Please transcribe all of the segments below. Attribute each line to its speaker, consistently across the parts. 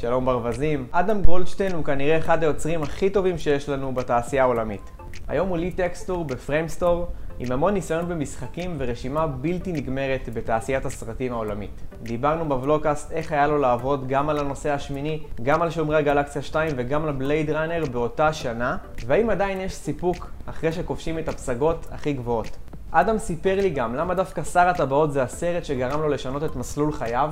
Speaker 1: שלום ברווזים. אדם גולדשטיין הוא כנראה אחד היוצרים הכי טובים שיש לנו בתעשייה העולמית. היום הוא lead texture ב Framestore, עם המון ניסיון במשחקים ורשימה בלתי נגמרת בתעשיית הסרטים העולמית. דיברנו בוולוקאסט איך היה לו לעבוד גם על הנושא השמיני, גם על שומרי הגלקסיה 2 וגם על Blade Runner באותה שנה, והאם עדיין יש סיפוק אחרי שכובשים את הפסגות הכי גבוהות. אדם סיפר לי גם למה דווקא שר הטבעות זה הסרט שגרם לו לשנות את מסלול חייו,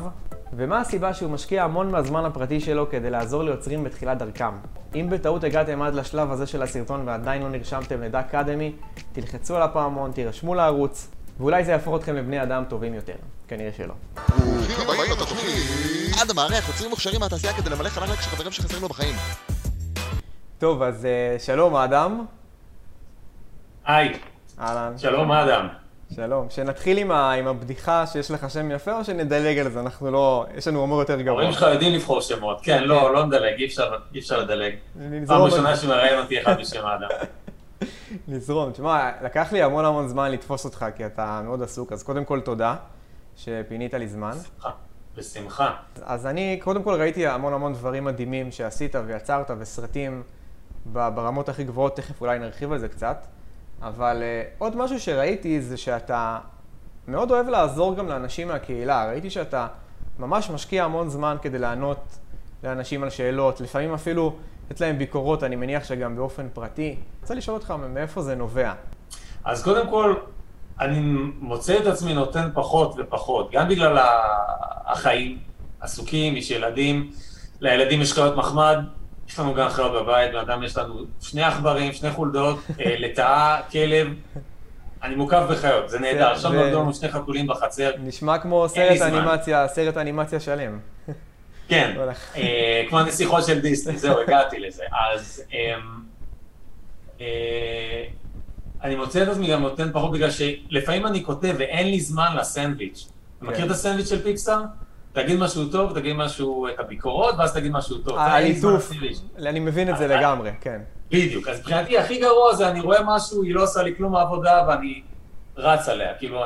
Speaker 1: ומה הסיבה שהוא משקיע המון מהזמן הפרטי שלו כדי לעזור ליוצרים בתחילת דרכם. אם בטעות הגעתם עד לשלב הזה של הסרטון ועדיין לא נרשמתם לדק אקדמי, תלחצו על הפעמון, תירשמו לערוץ, ואולי זה יהפוך אתכם לבני אדם טובים יותר. כנראה שלא.
Speaker 2: עד המערכת, יוצרים מוכשרים מהתעשייה כדי למלא חלל ריק של חברים שחסרים לו בחיים.
Speaker 1: טוב, אז uh, שלום אדם.
Speaker 3: היי,
Speaker 1: אהלן.
Speaker 3: שלום אדם.
Speaker 1: שלום. שנתחיל עם, ה, עם הבדיחה שיש לך שם יפה, או שנדלג על זה? אנחנו לא... יש לנו הומור יותר גבוה.
Speaker 3: ההורים שלך יודעים לבחור שמות. כן, לא, לא נדלג, אי אפשר לדלג. פעם ראשונה שמראיין אותי אחד בשם אדם.
Speaker 1: נזרום. תשמע, לקח לי המון המון זמן לתפוס אותך, כי אתה מאוד עסוק, אז קודם כל תודה שפינית לי זמן.
Speaker 3: בשמחה, בשמחה.
Speaker 1: אז אני קודם כל ראיתי המון המון דברים מדהימים שעשית ויצרת וסרטים ברמות הכי גבוהות, תכף אולי נרחיב על זה קצת. אבל uh, עוד משהו שראיתי זה שאתה מאוד אוהב לעזור גם לאנשים מהקהילה. ראיתי שאתה ממש משקיע המון זמן כדי לענות לאנשים על שאלות, לפעמים אפילו לתת להם ביקורות, אני מניח שגם באופן פרטי. רוצה לשאול אותך מאיפה זה נובע.
Speaker 3: אז קודם כל, אני מוצא את עצמי נותן פחות ופחות, גם בגלל החיים, עסוקים, יש ילדים, לילדים יש חיות מחמד, יש לנו גם חיות בבית, לאדם יש לנו שני עכברים, שני חולדות, אה, לטאה, כלב, אני מוקף בחיות, זה נהדר. עכשיו נולדו לנו שני חתולים בחצר,
Speaker 1: נשמע כמו סרט. אנימציה, סרט אנימציה שלם.
Speaker 3: כן,
Speaker 1: לא.
Speaker 3: אה, כמו הנסיכות של דיסני, זהו, הגעתי לזה. אז אמ, אה, אני מוצא את עצמי גם נותן פחות בגלל שלפעמים אני כותב ואין לי זמן לסנדוויץ'. אתה מכיר את הסנדוויץ' של פיקסאר? תגיד משהו טוב, תגיד משהו, את הביקורות, ואז תגיד משהו טוב. לסנדוויץ'.
Speaker 1: אני מבין את זה לגמרי, כן.
Speaker 3: בדיוק. אז מבחינתי הכי גרוע זה אני רואה משהו, היא לא עושה לי כלום העבודה ואני רץ עליה, כאילו,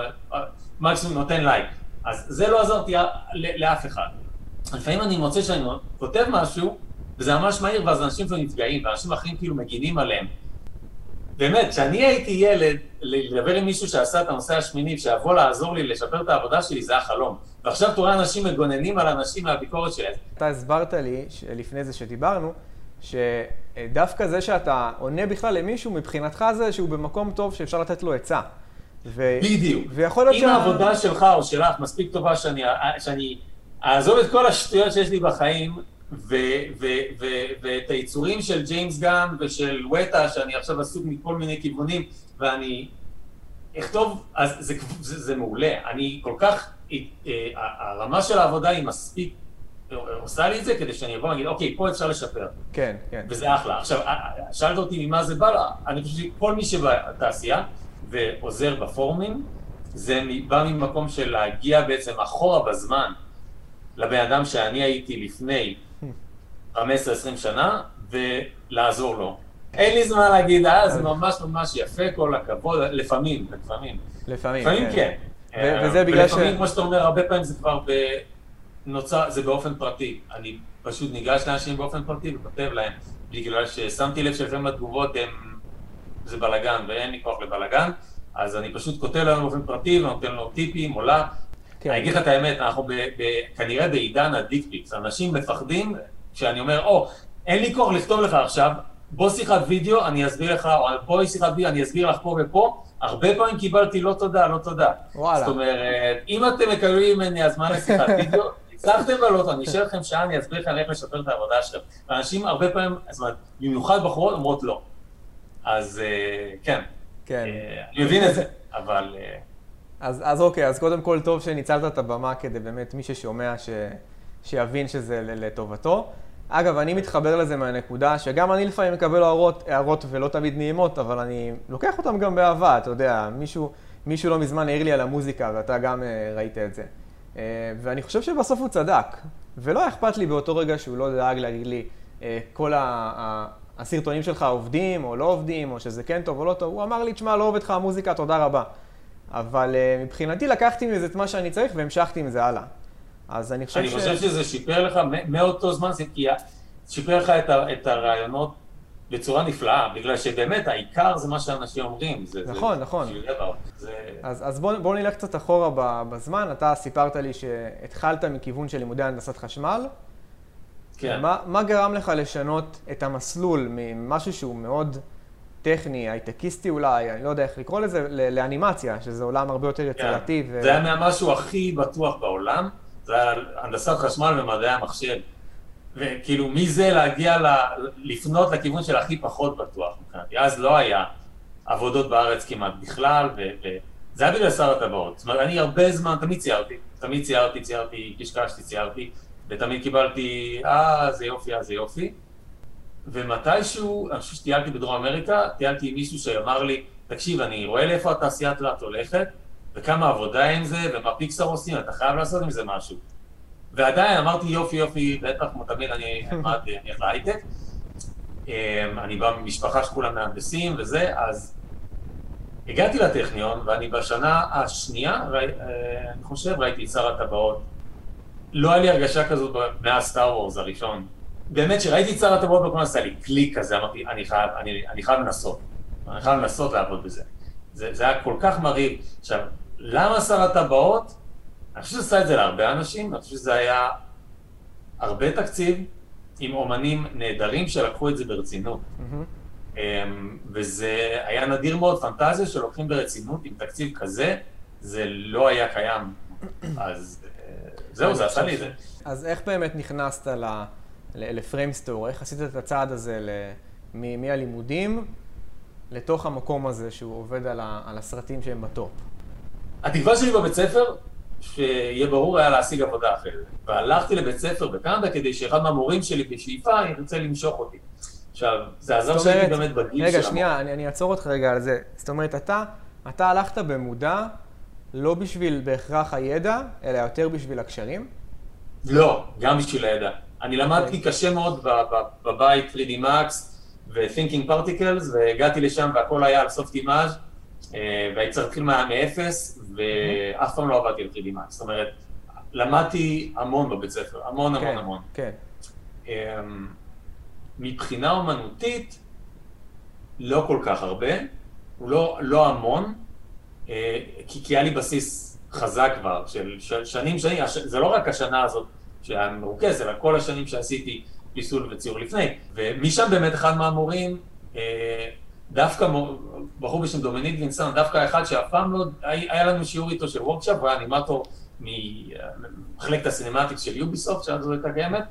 Speaker 3: מקסימום נותן לייק. אז זה לא עזרתי לאף אחד. לפעמים אני מוצא שאני כותב משהו, וזה ממש מהיר, ואז אנשים כבר נפגעים, ואנשים אחרים כאילו מגינים עליהם. באמת, כשאני הייתי ילד, לדבר עם מישהו שעשה את הנושא השמיני, שיבוא לעזור לי לשפר את העבודה שלי, זה החלום. ועכשיו רואה אנשים מגוננים על אנשים מהביקורת שלהם.
Speaker 1: אתה הסברת לי, ש- לפני זה שדיברנו, שדווקא זה שאתה עונה בכלל למישהו, מבחינתך זה שהוא במקום טוב שאפשר לתת לו עצה. ו...
Speaker 3: בדיוק.
Speaker 1: ויכול להיות
Speaker 3: אם העבודה שלך או שלך מספיק טובה שאני, שאני אעזוב את כל השטויות שיש לי בחיים, ואת היצורים של ג'יימס גן ושל וטה, שאני עכשיו עסוק מכל מיני כיוונים, ואני אכתוב, אז זה, זה, זה מעולה. אני כל כך, אה, הרמה של העבודה היא מספיק, עושה לי את זה כדי שאני אבוא ואגיד, אוקיי, פה אפשר לשפר.
Speaker 1: כן, כן.
Speaker 3: וזה אחלה. עכשיו, שאלת אותי ממה זה בא, אני חושב שכל מי שבתעשייה ועוזר בפורומים, זה בא ממקום של להגיע בעצם אחורה בזמן לבן אדם שאני הייתי לפני 15-20 שנה, ולעזור לו. אין לי זמן להגיד, אה, זה ממש ממש יפה, כל הכבוד, לפעמים, לפעמים.
Speaker 1: לפעמים,
Speaker 3: לפעמים כן.
Speaker 1: ו- וזה בגלל ש-
Speaker 3: ולפעמים, כמו שאתה אומר, הרבה פעמים זה כבר נוצר, זה באופן פרטי. אני פשוט ניגש לאנשים באופן פרטי וכותב להם, בגלל ששמתי לב שלפעמים התגובות הם, זה בלאגן, ואין לי כוח לבלאגן, אז אני פשוט כותב להם באופן פרטי ונותן לו טיפים, עולה.
Speaker 1: כן.
Speaker 3: אני אגיד לך את האמת, אנחנו ב, ב, כנראה בעידן ה dick pics, אנשים מפחדים כשאני אומר, או, אין לי כוח לכתוב לך עכשיו, בוא שיחת וידאו, אני אסביר לך, או בואי שיחת וידאו, אני אסביר לך פה ופה, הרבה פעמים קיבלתי לא תודה, לא תודה.
Speaker 1: וואלה.
Speaker 3: זאת אומרת, אם אתם מקבלים ממני הזמן לשיחת וידאו, הצלחתם לעלות, אני אשאר לכם שעה, אני אסביר לכם איך לשפר את העבודה שלכם. ואנשים הרבה פעמים, זאת אומרת, במיוחד בחורות אומרות לא. אז אה, כן,
Speaker 1: כן.
Speaker 3: אה, אני מבין את זה, אבל... אה,
Speaker 1: אז, אז אוקיי, אז קודם כל טוב שניצלת את הבמה כדי באמת מי ששומע ש... שיבין שזה לטובתו. אגב, אני מתחבר לזה מהנקודה שגם אני לפעמים מקבל הערות, הערות ולא תמיד נעימות, אבל אני לוקח אותן גם באהבה, אתה יודע, מישהו, מישהו לא מזמן העיר לי על המוזיקה, ואתה גם uh, ראית את זה. Uh, ואני חושב שבסוף הוא צדק, ולא אכפת לי באותו רגע שהוא לא דאג להגיד לי, uh, כל. ה- הסרטונים שלך עובדים או לא עובדים, או שזה כן טוב או לא טוב, הוא אמר לי, תשמע, לא עובד לך המוזיקה, תודה רבה. אבל uh, מבחינתי לקחתי מזה את מה שאני צריך והמשכתי עם זה הלאה. אז אני חושב
Speaker 3: אני
Speaker 1: ש...
Speaker 3: חושב שזה שיפר לך מאותו זמן, זה כי שיפר לך את, ה- את הרעיונות בצורה נפלאה, בגלל שבאמת העיקר זה מה שאנשים אומרים. זה,
Speaker 1: נכון,
Speaker 3: זה,
Speaker 1: נכון.
Speaker 3: בשביל דבר. זה...
Speaker 1: אז, אז בואו בוא נלך קצת אחורה בזמן. אתה סיפרת לי שהתחלת מכיוון של לימודי הנדסת חשמל.
Speaker 3: כן.
Speaker 1: מה, מה גרם לך לשנות את המסלול ממשהו שהוא מאוד טכני, הייטקיסטי אולי, אני לא יודע איך לקרוא לזה, לאנימציה, שזה עולם הרבה יותר יצירתי.
Speaker 3: כן. זה היה מהמשהו הכי בטוח בעולם, זה היה הנדסת חשמל ומדעי המחשב. וכאילו מזה להגיע, ל... לפנות לכיוון של הכי פחות בטוח מבחינתי. אז לא היה עבודות בארץ כמעט בכלל, ו... וזה היה בגלל שר הטבעות. זאת אומרת, אני הרבה זמן, תמיד ציירתי, תמיד ציירתי, ציירתי, קשקשתי, ציירתי, ותמיד קיבלתי, אה, זה יופי, אה, זה יופי. ומתישהו, אני חושב שטיילתי בדרום אמריקה, טיילתי עם מישהו שאמר לי, תקשיב, אני רואה לאיפה התעשיית לאט הולכת, וכמה עבודה עם זה, ומה פיקסר עושים, אתה חייב לעשות עם זה משהו. ועדיין אמרתי, יופי, יופי, בטח, כמו תמיד, אני אלך להייטק. אמ, אני בא ממשפחה שכולם מהנדסים וזה, אז הגעתי לטכניון, ואני בשנה השנייה, אה, אני חושב, ראיתי את שר הטבעות. לא היה לי הרגשה כזאת מאז סטאר וורס הראשון. באמת, כשראיתי את שר הטבעות בקולנוע, עשה לי קליק כזה, אמרתי, אני חייב, אני, אני חייב לנסות. אני חייב לנסות לעבוד בזה. זה, זה היה כל כך מרהיב. עכשיו, למה שר הטבעות? אני חושב שזה עשה את זה להרבה אנשים, אני חושב שזה היה הרבה תקציב עם אומנים נהדרים שלקחו את זה ברצינות.
Speaker 1: מהמם.
Speaker 3: אמ, וזה היה נדיר מאוד, פנטזיה שלוקחים ברצינות עם תקציב כזה, זה לא היה קיים. אז אה, זהו, זה עשה לי את זה.
Speaker 1: אז איך באמת נכנסת ל- ל Framestore? איך עשית את הצעד הזה ל- מהלימודים לתוך המקום הזה שהוא עובד על, ה- על הסרטים שהם ב top?
Speaker 3: התקווה שלי בבית ספר, שיהיה ברור, היה להשיג עבודה אחרת. והלכתי לבית ספר בקנדה כדי שאחד מהמורים שלי בשאיפה ירצה למשוך אותי. עכשיו, זה עזר שהייתי באמת בגיל
Speaker 1: רגע,
Speaker 3: של
Speaker 1: שנייה, אני, אני אעצור אותך רגע על זה. זאת אומרת, אתה, אתה הלכת במודע לא בשביל בהכרח הידע, אלא יותר בשביל הקשרים?
Speaker 3: לא, גם בשביל הידע. אני למדתי קשה מאוד בבית 3D Max ו-Thinking Particles, והגעתי לשם והכל היה על סופט אימאז' והייתי צריך להתחיל מאפס, ואף פעם לא עבדתי על 3D Max. זאת אומרת, למדתי המון בבית ספר, המון המון
Speaker 1: כן,
Speaker 3: המון.
Speaker 1: כן.
Speaker 3: אמ, מבחינה אומנותית, לא כל כך הרבה, לא, לא המון, אה, כי, כי היה לי בסיס חזק כבר, של, של שנים, שנים, הש, זה לא רק השנה הזאת שהיה מרוכז, אלא כל השנים שעשיתי פיסול וציור לפני. ומשם באמת אחד מהמורים, אה, דווקא בחור בשם דומיניק וינסון, דווקא אחד שאף פעם לא, היה, לנו שיעור איתו של workshop, הוא היה אנימטור ממחלקת ה cinematics של Ubisoft, שאז זו הייתה קיימת,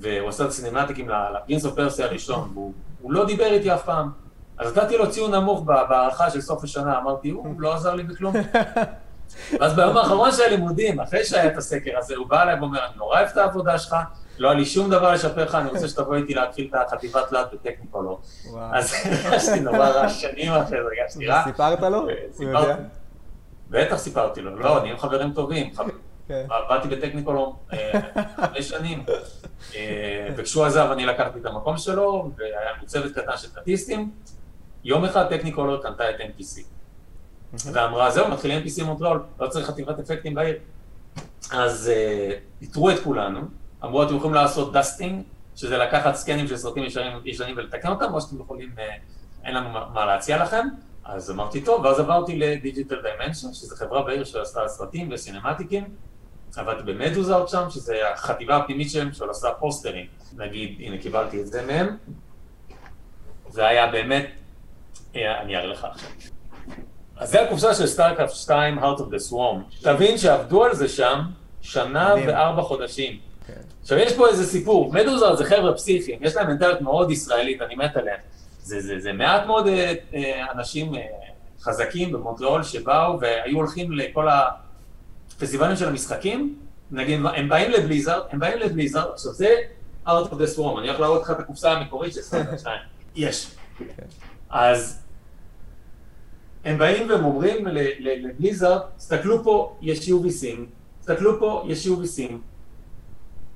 Speaker 3: והוא עשה את הסינמטיקים ל Prince of Persia הראשון, והוא הוא לא דיבר איתי אף פעם. אז נתתי לו ציון נמוך בהערכה של סוף השנה, אמרתי, הוא לא עזר לי בכלום. ואז ביום האחרון של הלימודים, אחרי שהיה את הסקר הזה, הוא בא אליי ואומר, אני נורא אוהב את העבודה שלך, לא היה לי שום דבר לשפר לך, אני רוצה שתבוא איתי להתחיל את החטיבת תלת בטכניקולור.
Speaker 1: וואו.
Speaker 3: אז הרגשתי נורא רע, שנים אחרי זה הרגשתי רע.
Speaker 1: סיפרת לו? יודע?
Speaker 3: בטח סיפרתי לו, לא, נהיים חברים טובים.
Speaker 1: כן.
Speaker 3: עבדתי בטכניקולום אה, חמש שנים, אה, וכשהוא עזב אני לקחתי את המקום שלו, והיה לנו צוות קטן של ארטיסטים. יום אחד Technicolor קנתה את MPC, ואמרה, זהו, מתחילים MPC מונטריאול, לא צריך חטיבת אפקטים בעיר. אז אה, פיטרו את כולנו, אמרו, אתם יכולים לעשות dusting, שזה לקחת סקנים של סרטים ישנים, ישנים ולתקן אותם, או שאתם יכולים, אה, אין לנו מה- להציע לכם. אז אמרתי, טוב, ואז עברתי ל-Digital Dimension, שזו חברה בעיר שעשתה סרטים וסינמטיקים. עבדתי במדוזארט שם, שזה החטיבה הפנימית שלהם, שעושה פוסטרים. נגיד, הנה, קיבלתי את זה מהם. זה היה באמת, אה, אני אראה לך עכשיו. אז זה הקופסה של סטארקאפט 2, Heart of the Swarm. תבין שעבדו על זה שם שנה. וארבע חודשים. עכשיו, יש פה איזה סיפור, מדוזארט זה חבר'ה פסיכיים, יש להם מנטליות מאוד ישראלית, אני מת עליהם. זה, זה, זה מעט מאוד אה, אה, אנשים אה, חזקים במונטריאול שבאו והיו הולכים לכל הפסטיבלים של המשחקים, נגיד, הם באים ל-Blizzard, הם באים ל-Blizzard, עכשיו זה Heart of the Swarm, אני הולך להראות לך את הקופסה המקורית של StarCraft 2. יש. אז הם באים והם אומרים ל- ל- ל-Blizzard, תסתכלו פה, יש UV seams, תסתכלו פה, יש UV seams.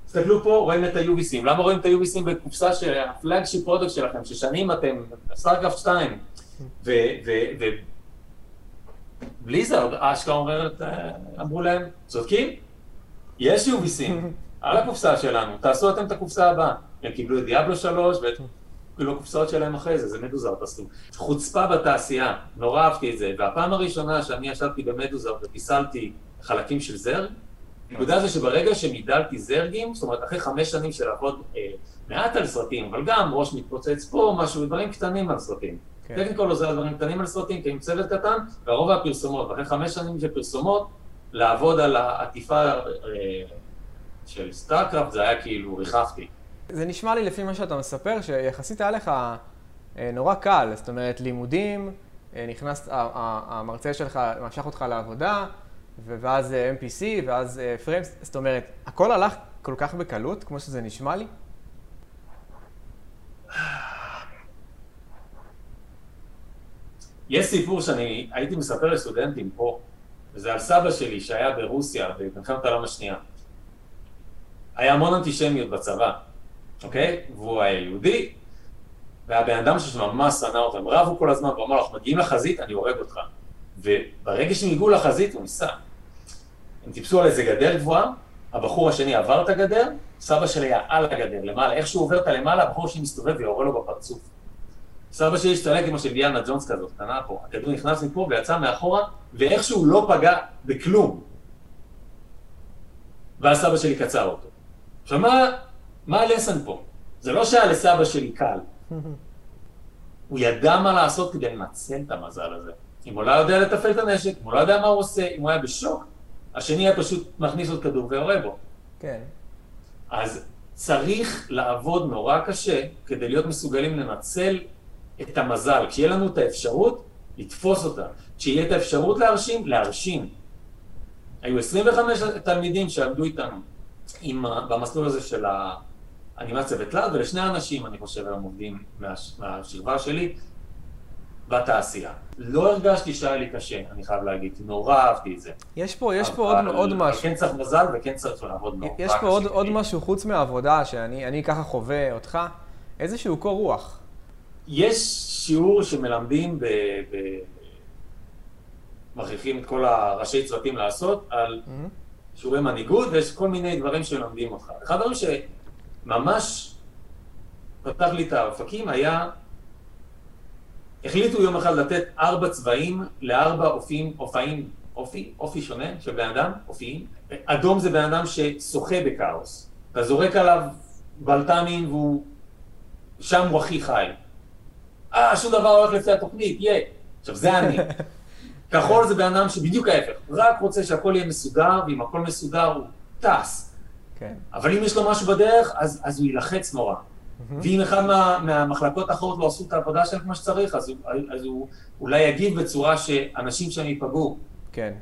Speaker 3: תסתכלו פה, רואים את ה-UV seams. למה רואים את ה-UV seams בקופסה של ה-flagship product שלכם, ששנים אתם, סטארקאפט 2, ו... ו, ו בליזארד, אשכרה אומרת, אה, אמרו להם, צודקים? יש UVC, על הקופסה שלנו, תעשו אתם את הקופסה הבאה. הם קיבלו את דיאבלו 3 ואת כאילו הקופסאות שלהם אחרי זה, זה מדוזר תעשו. חוצפה בתעשייה, נורא אהבתי את זה, והפעם הראשונה שאני ישבתי במדוזר ופיסלתי חלקים של זרג, הנקודה זה שברגע שמידלתי זרגים, זאת אומרת, אחרי חמש שנים של לעבוד אה, מעט על סרטים, אבל גם ראש מתפוצץ פה, משהו, דברים קטנים על סרטים.
Speaker 1: כן.
Speaker 3: טכניקול עוזר דברים קטנים על סרטים, כי עם צוות קטן, והרוב הפרסומות, ואחרי חמש שנים של פרסומות, לעבוד על העטיפה אה, של StarCraft, זה היה כאילו, ריחפתי.
Speaker 1: זה נשמע לי לפי מה שאתה מספר, שיחסית היה לך אה, נורא קל, זאת אומרת, לימודים, אה, נכנס, המרצה שלך משך אותך לעבודה, ואז אה, MPC, ואז Framestore, זאת אומרת, הכל הלך כל כך בקלות, כמו שזה נשמע לי?
Speaker 3: יש סיפור שאני הייתי מספר לסטודנטים פה, וזה על סבא שלי שהיה ברוסיה במלחמת העולם השנייה. היה המון אנטישמיות בצבא, אוקיי? והוא היה יהודי, והיה בן אדם שממש שנא אותם, רבו כל הזמן, והוא אמר, אנחנו מגיעים לחזית, אני הורג אותך. וברגע שהם הגיעו לחזית, הוא ניסה. הם טיפסו על איזה גדר גבוהה, הבחור השני עבר את הגדר, סבא שלי היה על הגדר, למעלה. איך שהוא עובר את הלמעלה, הבחור השני מסתובב ויורה לו בפרצוף. סבא שלי השתלק כמו של דיאנה ג'ונס כזאת, קטנה פה. הכדור נכנס מפה ויצא מאחורה, ואיכשהו לא פגע בכלום. ואז סבא שלי קצר אותו. עכשיו, מה, מה הלסן פה? זה לא שהיה לסבא שלי קל. הוא ידע מה לעשות כדי לנצל את המזל הזה. אם הוא לא יודע לתפעל את הנשק, אם הוא לא יודע מה הוא עושה, אם הוא היה בשוק, השני היה פשוט מכניס עוד כדור ויורה בו.
Speaker 1: כן.
Speaker 3: אז צריך לעבוד נורא קשה כדי להיות מסוגלים לנצל את המזל. כשיהיה לנו את האפשרות, לתפוס אותה. כשיהיה את האפשרות להרשים, להרשים. היו 25 תלמידים שעבדו איתנו עם, במסלול הזה של האנימציה ותלת, ולשני אנשים, אני חושב, הם עובדים מה, מהשכבה שלי, בתעשייה. לא הרגשתי שהיה לי קשה, אני חייב להגיד, נורא אהבתי את זה.
Speaker 1: יש פה, יש פה עוד, עוד משהו.
Speaker 3: כן צריך מזל וכן צריך לעבוד נורא
Speaker 1: יש. פה עוד, עוד משהו חוץ מהעבודה, שאני אני ככה חווה אותך, איזשהו קור רוח.
Speaker 3: יש שיעור שמלמדים ב... ב... מכריחים את כל הראשי צוותים לעשות על שיעורי מנהיגות, ויש כל מיני דברים שמלמדים אותך. אחד הדברים שממש פתח לי את האופקים היה, החליטו יום אחד לתת ארבע צבעים לארבע אופים, אופאים, אופי, אופי שונה של בן אדם, אופיים. אדום זה בן אדם ששוחה בכאוס. אתה זורק עליו בלת"מים והוא, שם הוא הכי חי. אה, שום דבר הולך לפי התוכנית, יהיה. עכשיו, זה אני. כחול זה בן אדם שבדיוק ההפך, רק רוצה שהכל יהיה מסודר, ואם הכל מסודר הוא טס.
Speaker 1: כן.
Speaker 3: אבל אם יש לו משהו בדרך, אז, אז הוא יילחץ נורא. ואם אחד מה, מהמחלקות האחרות לא עשו את העבודה שלהם כמו שצריך, אז, הוא, אז הוא אולי יגיב בצורה שאנשים שם ייפגעו.
Speaker 1: כן.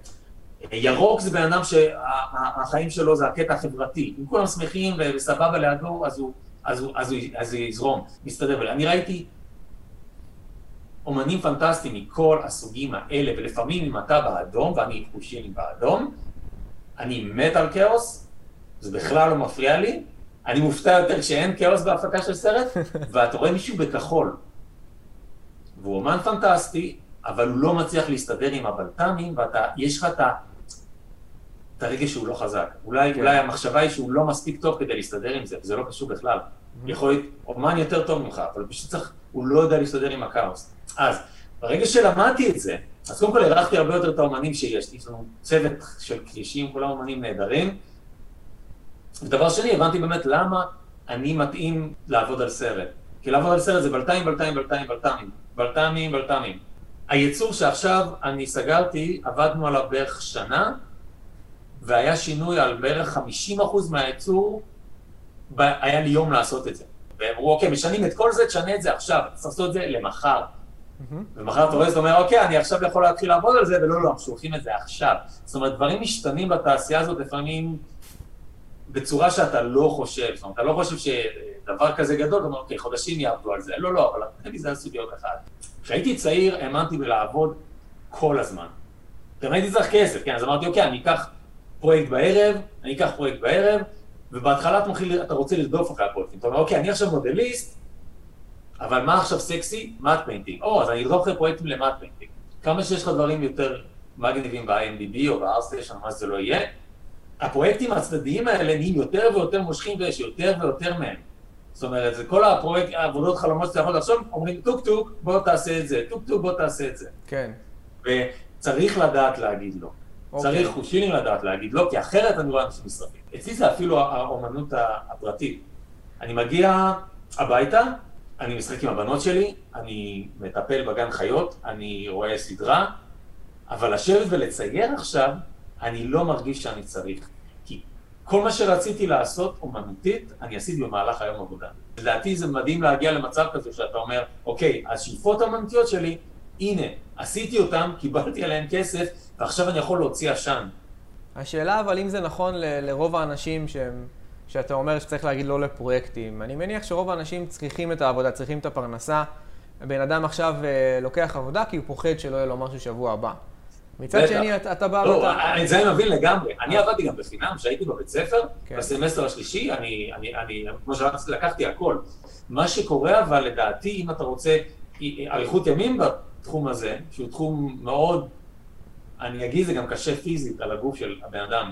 Speaker 3: ירוק זה בן אדם שהחיים שלו זה הקטע החברתי. אם כולם שמחים וסבבה לידו, אז הוא, אז הוא, אז הוא, אז הוא יזרום, מסתדר. אני ראיתי אומנים פנטסטיים מכל הסוגים האלה, ולפעמים אם אתה באדום, ואני חושי לי באדום, אני מת על כאוס, זה בכלל לא מפריע לי, אני מופתע יותר כשאין כאוס בהפקה של סרט, ואתה רואה מישהו בכחול, והוא אומן פנטסטי, אבל הוא לא מצליח להסתדר עם הבלת"מים, ויש לך את ה... את הרגש שהוא לא חזק. אולי,
Speaker 1: כן.
Speaker 3: אולי המחשבה היא שהוא לא מספיק טוב כדי להסתדר עם זה, וזה לא קשור בכלל. יכול להיות אומן יותר טוב ממך, אבל פשוט צריך, הוא לא יודע להסתדר עם הכאוס. אז, ברגע שלמדתי את זה, אז קודם כל הערכתי הרבה יותר את האומנים שיש יש לנו צוות של כבישים, כולם אומנים נהדרים. ודבר שני, הבנתי באמת למה אני מתאים לעבוד על סרט. כי לעבוד על סרט זה בלת"מים, בלת"מים, בלת"מים, בלת"מים. בלת"מים, בלת"מים. היצור שעכשיו אני סגרתי, עבדנו עליו בערך שנה, והיה שינוי על בערך 50% מהייצור, היה לי יום לעשות את זה. והם אמרו, אוקיי, משנים את כל זה, תשנה את זה עכשיו, צריך לעשות את זה למחר. ומחר אתה רואה, זאת אומרת, אוקיי, אני עכשיו יכול להתחיל לעבוד על זה, ולא, לא, אנחנו שולחים את זה עכשיו. זאת אומרת, דברים משתנים בתעשייה הזאת לפעמים בצורה שאתה לא חושב. זאת אומרת, אתה לא חושב שדבר כזה גדול, אתה אומר, אוקיי, חודשים יעבדו על זה. לא, לא, אבל הטלוויזיה זה סוגיות אחת. כשהייתי צעיר, האמנתי בלעבוד כל הזמן. גם הייתי צריך כסף, כן, אז אמרתי, אוקיי, אני אקח פרויקט בערב, אני אקח פרויקט בערב, ובהתחלה אתה, מתחיל, אתה רוצה לרדוף אחרי הפרויקטים. אתה אומר, אוקיי, אני עכשיו מודליסט, אבל מה עכשיו סקסי? matte painting. או, אז אני ארדוף אחרי פרויקטים ל-matte painting. כמה שיש לך דברים יותר מגניבים ב-IMDb או ב- ArtStation, מה שזה לא יהיה, הפרויקטים הצדדיים האלה נהיים יותר ויותר מושכים ויש יותר ויותר מהם. זאת אומרת, זה כל הפרויקט, העבודות חלומות שאתה יכול לחשוב, אומרים טוק טוק, בוא תעשה את זה, טוק טוק, בוא תעשה את זה.
Speaker 1: כן.
Speaker 3: וצריך לדעת להגיד לא.
Speaker 1: אוקיי.
Speaker 3: צריך חושים לדעת להגיד לא, כי אחרת אני רואה אנשים נשרפים. אצלי זה אפילו האומנות הפרטית. אני מגיע הביתה, אני משחק עם הבנות שלי, אני מטפל בגן חיות, אני רואה סדרה, אבל לשבת ולצייר עכשיו, אני לא מרגיש שאני צריך. כי כל מה שרציתי לעשות אומנותית, אני עשיתי במהלך היום עבודה. לדעתי זה מדהים להגיע למצב כזה שאתה אומר, אוקיי, השאיפות האומנותיות שלי, הנה, עשיתי אותן, קיבלתי עליהן כסף, ועכשיו אני יכול להוציא עשן.
Speaker 1: השאלה אבל אם זה נכון ל- לרוב האנשים שהם, שאתה אומר שצריך להגיד לא לפרויקטים. אני מניח שרוב האנשים צריכים את העבודה, צריכים את הפרנסה. הבן אדם עכשיו אה, לוקח עבודה כי הוא פוחד שלא יהיה לו משהו שבוע הבא. מצד
Speaker 3: בטח.
Speaker 1: שני, אתה, אתה בא
Speaker 3: לא,
Speaker 1: ואתה...
Speaker 3: את זה אני מבין לגמרי. אני עבדתי גם בחינם, כשהייתי בבית ספר,
Speaker 1: כן.
Speaker 3: בסמסטר השלישי, אני, אני, אני, כמו שאמרתי, לקחתי הכל. מה שקורה אבל, לדעתי, אם אתה רוצה אריכות ימים בתחום הזה, שהוא תחום מאוד, אני אגיד, זה גם קשה פיזית על הגוף של הבן אדם.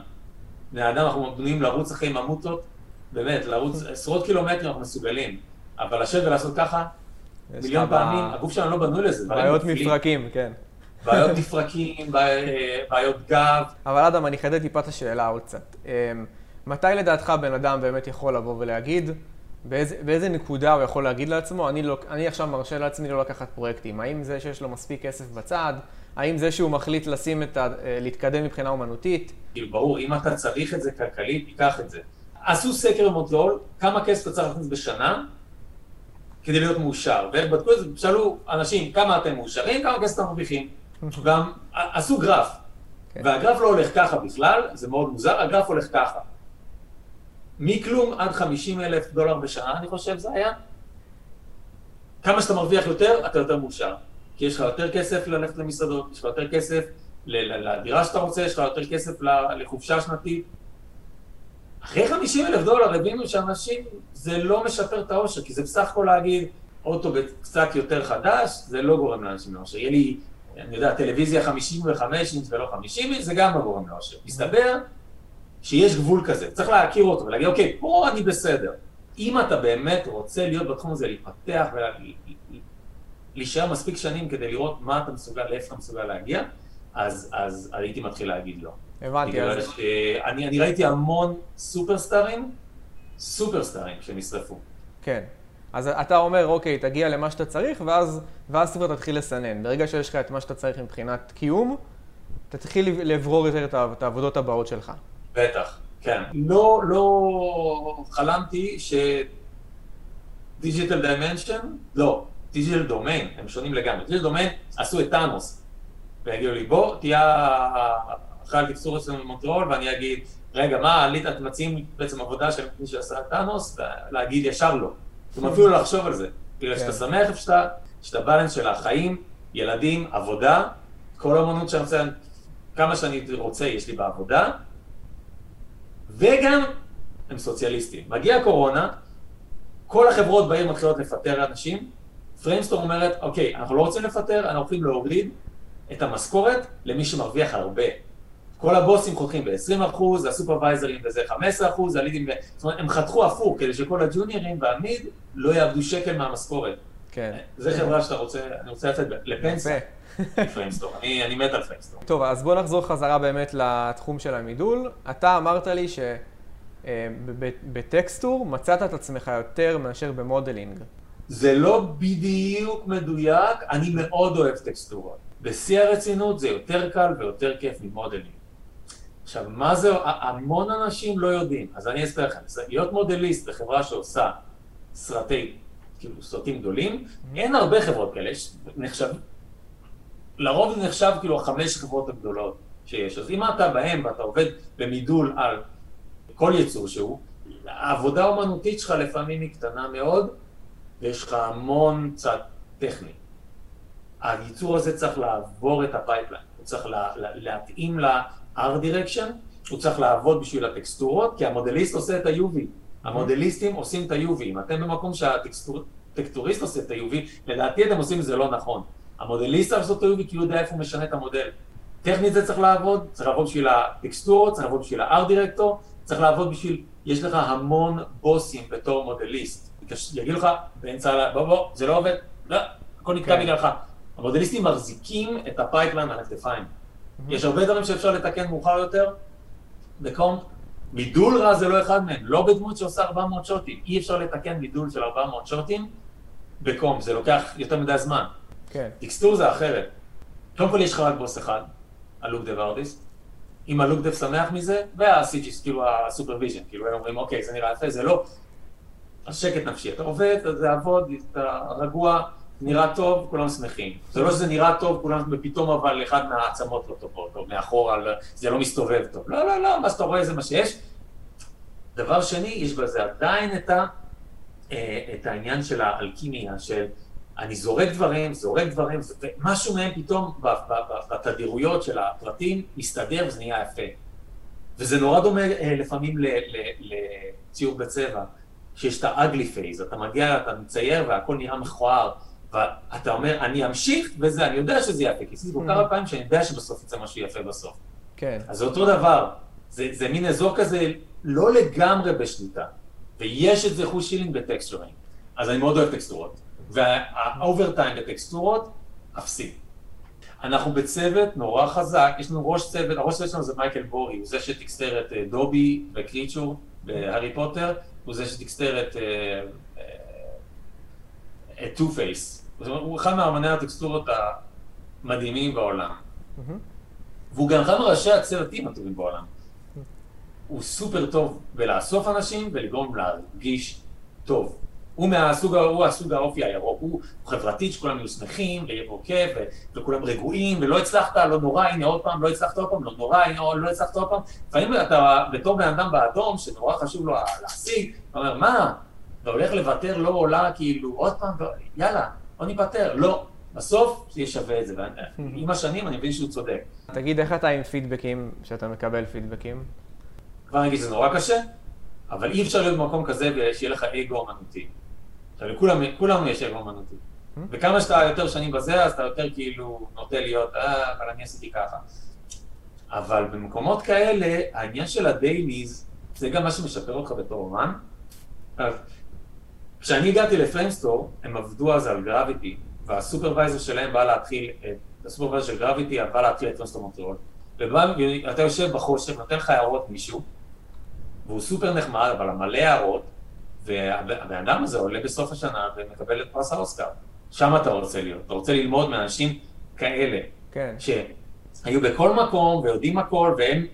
Speaker 3: בני אדם, אנחנו בנויים לרוץ אחרי ממוטות, באמת, לרוץ עשרות קילומטרים אנחנו מסוגלים, אבל לשבת ולעשות ככה, מיליון פעמים, הגוף שלנו לא בנוי לזה.
Speaker 1: בעיות מפרקים, כן.
Speaker 3: בעיות מפרקים, בעי- בעיות גב,
Speaker 1: אבל אדם, אני אחדד טיפה את השאלה עוד קצת. אמ, מתי לדעתך בן אדם באמת יכול לבוא ולהגיד, באיזה, באיזה נקודה הוא יכול להגיד לעצמו, אני, לא, אני עכשיו מרשה לעצמי לא לקחת פרויקטים? האם זה שיש לו מספיק כסף בצד? האם זה שהוא מחליט לשים את ה... אה, להתקדם מבחינה אומנותית?
Speaker 3: כאילו, ברור, אם אתה צריך את זה כלכלית, תיקח את זה. עשו סקר במונטריאול, כמה כסף אתה צריך להכניס בשנה כדי להיות מאושר. ואיך בדקו את זה? שאלו אנשים, כמה אתם מאושרים, כמה כסף אתם מרוויחים. גם עשו גרף.
Speaker 1: כן.
Speaker 3: והגרף לא הולך ככה בכלל, זה מאוד מוזר, הגרף הולך ככה. מכלום עד 50 אלף דולר בשנה, אני חושב זה היה. כמה שאתה מרוויח יותר, אתה יותר מאושר. כי יש לך יותר כסף ללכת למסעדות, יש לך יותר כסף לדירה שאתה רוצה, יש לך יותר כסף לחופשה שנתית. אחרי 50 אלף דולר הבינו שאנשים, זה לא משפר את האושר, כי זה בסך הכל להגיד, אוטו קצת יותר חדש, זה לא גורם לאנשים לאושר. יהיה לי, אני יודע, טלוויזיה 55 אינץ' ולא 50 אינץ', זה גם לא גורם לאושר. מסתבר שיש גבול כזה, צריך להכיר אותו ולהגיד, אוקיי, פה אני בסדר. אם אתה באמת רוצה להיות בתחום הזה, להתפתח ולהישאר מספיק שנים כדי לראות מה אתה מסוגל, לאיפה אתה מסוגל להגיע, אז, אז הייתי מתחיל להגיד לא.
Speaker 1: הבנתי, אז...
Speaker 3: שאני אני ראיתי המון סופרסטארים, סופרסטארים שנשרפו.
Speaker 1: כן. אז אתה אומר, אוקיי, תגיע למה שאתה צריך, ואז, ואז כבר תתחיל לסנן. ברגע שיש לך את מה שאתה צריך מבחינת קיום, תתחיל לברור יותר את העבודות הבאות שלך.
Speaker 3: בטח, כן. לא, לא חלמתי ש... Digital Dimension, לא, Digital Domain, הם שונים לגמרי. Digital Domain עשו את טאנוס, ויגידו לי, בוא, תהיה אחראי על texture אצלנו במונטריאול, ואני אגיד, רגע, מה, עלית, אתם מציעים בעצם עבודה של מי שעשה את טאנוס, להגיד ישר לא. אתם אפילו לא לחשוב על זה. כאילו,
Speaker 1: כן.
Speaker 3: שאתה שמח איפה שאתה, שאתה balance של החיים, ילדים, עבודה, כל האמנות שאני רוצה, כמה שאני רוצה יש לי בעבודה, וגם הם סוציאליסטים. מגיעה קורונה, כל החברות בעיר מתחילות לפטר אנשים, Framestore אומרת, אוקיי, אנחנו לא רוצים לפטר, אנחנו הולכים להוריד את המשכורת למי שמרוויח הרבה. כל הבוסים חותכים ב-20%, הסופרוויזרים בזה 15%, הלידים. זאת אומרת, הם חתכו הפוך, כדי שכל הג'וניורים וה-mid לא יאבדו שקל מהמשכורת.
Speaker 1: כן.
Speaker 3: זה חברה שאתה רוצה, אני רוצה לצאת לפנסיה. Framestore. אני אני מת על Framestore.
Speaker 1: טוב, אז בוא נחזור חזרה באמת לתחום של המידול. אתה אמרת לי שב-texture מצאת את עצמך יותר מאשר ב-modeling.
Speaker 3: זה לא בדיוק מדויק, אני מאוד אוהב טקסטורות. בשיא הרצינות זה יותר קל ויותר כיף מ-modeling. עכשיו, מה זה, המון אנשים לא יודעים, אז אני אספר לכם, להיות מודליסט בחברה שעושה סרטי, כאילו סרטים גדולים, אין הרבה חברות כאלה, יש, נחשב, לרוב זה נחשב כאילו החמש חברות הגדולות שיש, אז אם אתה בהם ואתה עובד במידול על כל יצור שהוא, העבודה האומנותית שלך לפעמים היא קטנה מאוד, ויש לך המון צד טכני. היצור הזה צריך לעבור את ה-pipeline, הוא צריך לה, לה, להתאים ל- art direction, הוא צריך לעבוד בשביל הטקסטורות, כי המודליסט עושה את ה-UV. המודליסטים עושים את ה-UV. אם אתם במקום שהטקסטוריסט עושה את ה-UV, לדעתי אתם עושים את זה לא נכון. המודליסט צריך לעשות את ה-UV כי הוא יודע איפה הוא משנה את המודל. טכנית זה צריך לעבוד, צריך לעבוד בשביל הטקסטורות, צריך לעבוד בשביל דירקטור, צריך לעבוד בשביל, יש לך המון בוסים בתור מודליסט. יגידו לך באמצע, בוא בוא, זה לא עובד, לא, הכל נתקע
Speaker 1: כן.
Speaker 3: בגללך. המודליסטים מחזיקים את ה-pipeline על הכתפיים. יש הרבה דברים שאפשר לתקן מאוחר יותר ב-comp. מידול רע זה לא אחד מהם, לא בדמות שעושה 400 שוטים. אי אפשר לתקן מידול של 400 שוטים ב-comp, זה לוקח יותר מדי זמן.
Speaker 1: כן.
Speaker 3: texture זה אחרת. קודם כל יש לך רק בוס אחד, ה-look dev artist. אם ה-look dev שמח מזה, והסיג'יס, כאילו ה-supervision, כאילו הם אומרים, אוקיי, זה נראה יפה, זה לא. אז שקט נפשי, אתה עובד, זה עבוד, אתה רגוע, נראה טוב, כולם שמחים. זה לא שזה נראה טוב, כולם, ופתאום אבל אחד מהעצמות לא טובות, או מאחורה, לא- זה לא מסתובב טוב. לא, לא, לא, מה שאתה רואה זה מה שיש. דבר שני, יש בזה עדיין את, ה, אה, את העניין של האלכימיה, של אני זורק דברים, זורק דברים, ומשהו מהם פתאום בתדירויות של הפרטים מסתדר וזה נהיה יפה. וזה נורא דומה אה, לפעמים לציור בצבע, שיש את ה-ugly phase, אתה מגיע, אתה מצייר והכל נראה מכוער, ואתה אומר, אני אמשיך וזה, אני יודע שזה יפה, כי עשיתי כל כמה פעמים שאני יודע שבסוף יצא משהו יפה בסוף.
Speaker 1: כן.
Speaker 3: אז זה אותו דבר, זה, זה מין אזור כזה לא לגמרי בשליטה, ויש את זה חוש chilling בטקסטורים, אז אני מאוד אוהב טקסטורות, וה-overtime בטקסטורות, אפסי. אנחנו בצוות נורא חזק, יש לנו ראש צוות, הראש צוות שלנו זה מייקל בורי, הוא זה שטקסטר את אה, דובי וקריצ'ור בהארי פוטר, הוא זה שטקסטר אה, אה, את Two-Face, הוא אחד מאמני הטקסטורות המדהימים בעולם. והוא גם אחד מראשי הצוותים הטובים בעולם. הוא סופר טוב בלאסוף אנשים ולגרום להרגיש טוב. הוא מהסוג, הוא הסוג האופי הירוק, הוא חברתי שכולם יהיו שמחים, ויהיה פה כיף, וכולם רגועים, ולא הצלחת, לא נורא, הנה עוד פעם, לא הצלחת עוד פעם, לא נורא, הנה עוד לא הצלחת עוד פעם. לפעמים אתה בתור בן אדם באדום, שנורא חשוב לו להשיג, אתה אומר, מה, אתה הולך לוותר, לא עולה, כאילו, עוד פעם, יאללה, בוא ניפטר. לא, בסוף זה יהיה שווה את זה, ועם השנים אני מבין שהוא צודק.
Speaker 1: תגיד, איך אתה עם פידבקים, שאתה מקבל פידבקים?
Speaker 3: כבר נגיד שזה נורא קשה, אבל אי אפשר להיות במקום כזה ושיהיה לך אגו אמנותי. עכשיו, לכולם, כולנו יש אגו אמנותי. וכמה שאתה יותר שנים בזה, אז אתה יותר כאילו נוטה להיות, אה, אבל אני עשיתי ככה. אבל במקומות כאלה, העניין של ה dailies, זה גם מה שמשפר אותך בתור אומן. אז כשאני הגעתי ל Framestore, הם עבדו אז על Gravity, וה supervisor שלהם בא להתחיל, ה supervisor של Gravity בא להתחיל את Framestore מונטריאול. ואתה יושב בחושך, נותן לך הערות מישהו, והוא סופר נחמד, אבל מלא הערות, והבן אדם הזה עולה בסוף השנה ומקבל את פרס האוסקר. שם אתה רוצה להיות, אתה רוצה ללמוד מאנשים כאלה,
Speaker 1: כן.
Speaker 3: שהיו בכל מקום ויודעים הכל, והם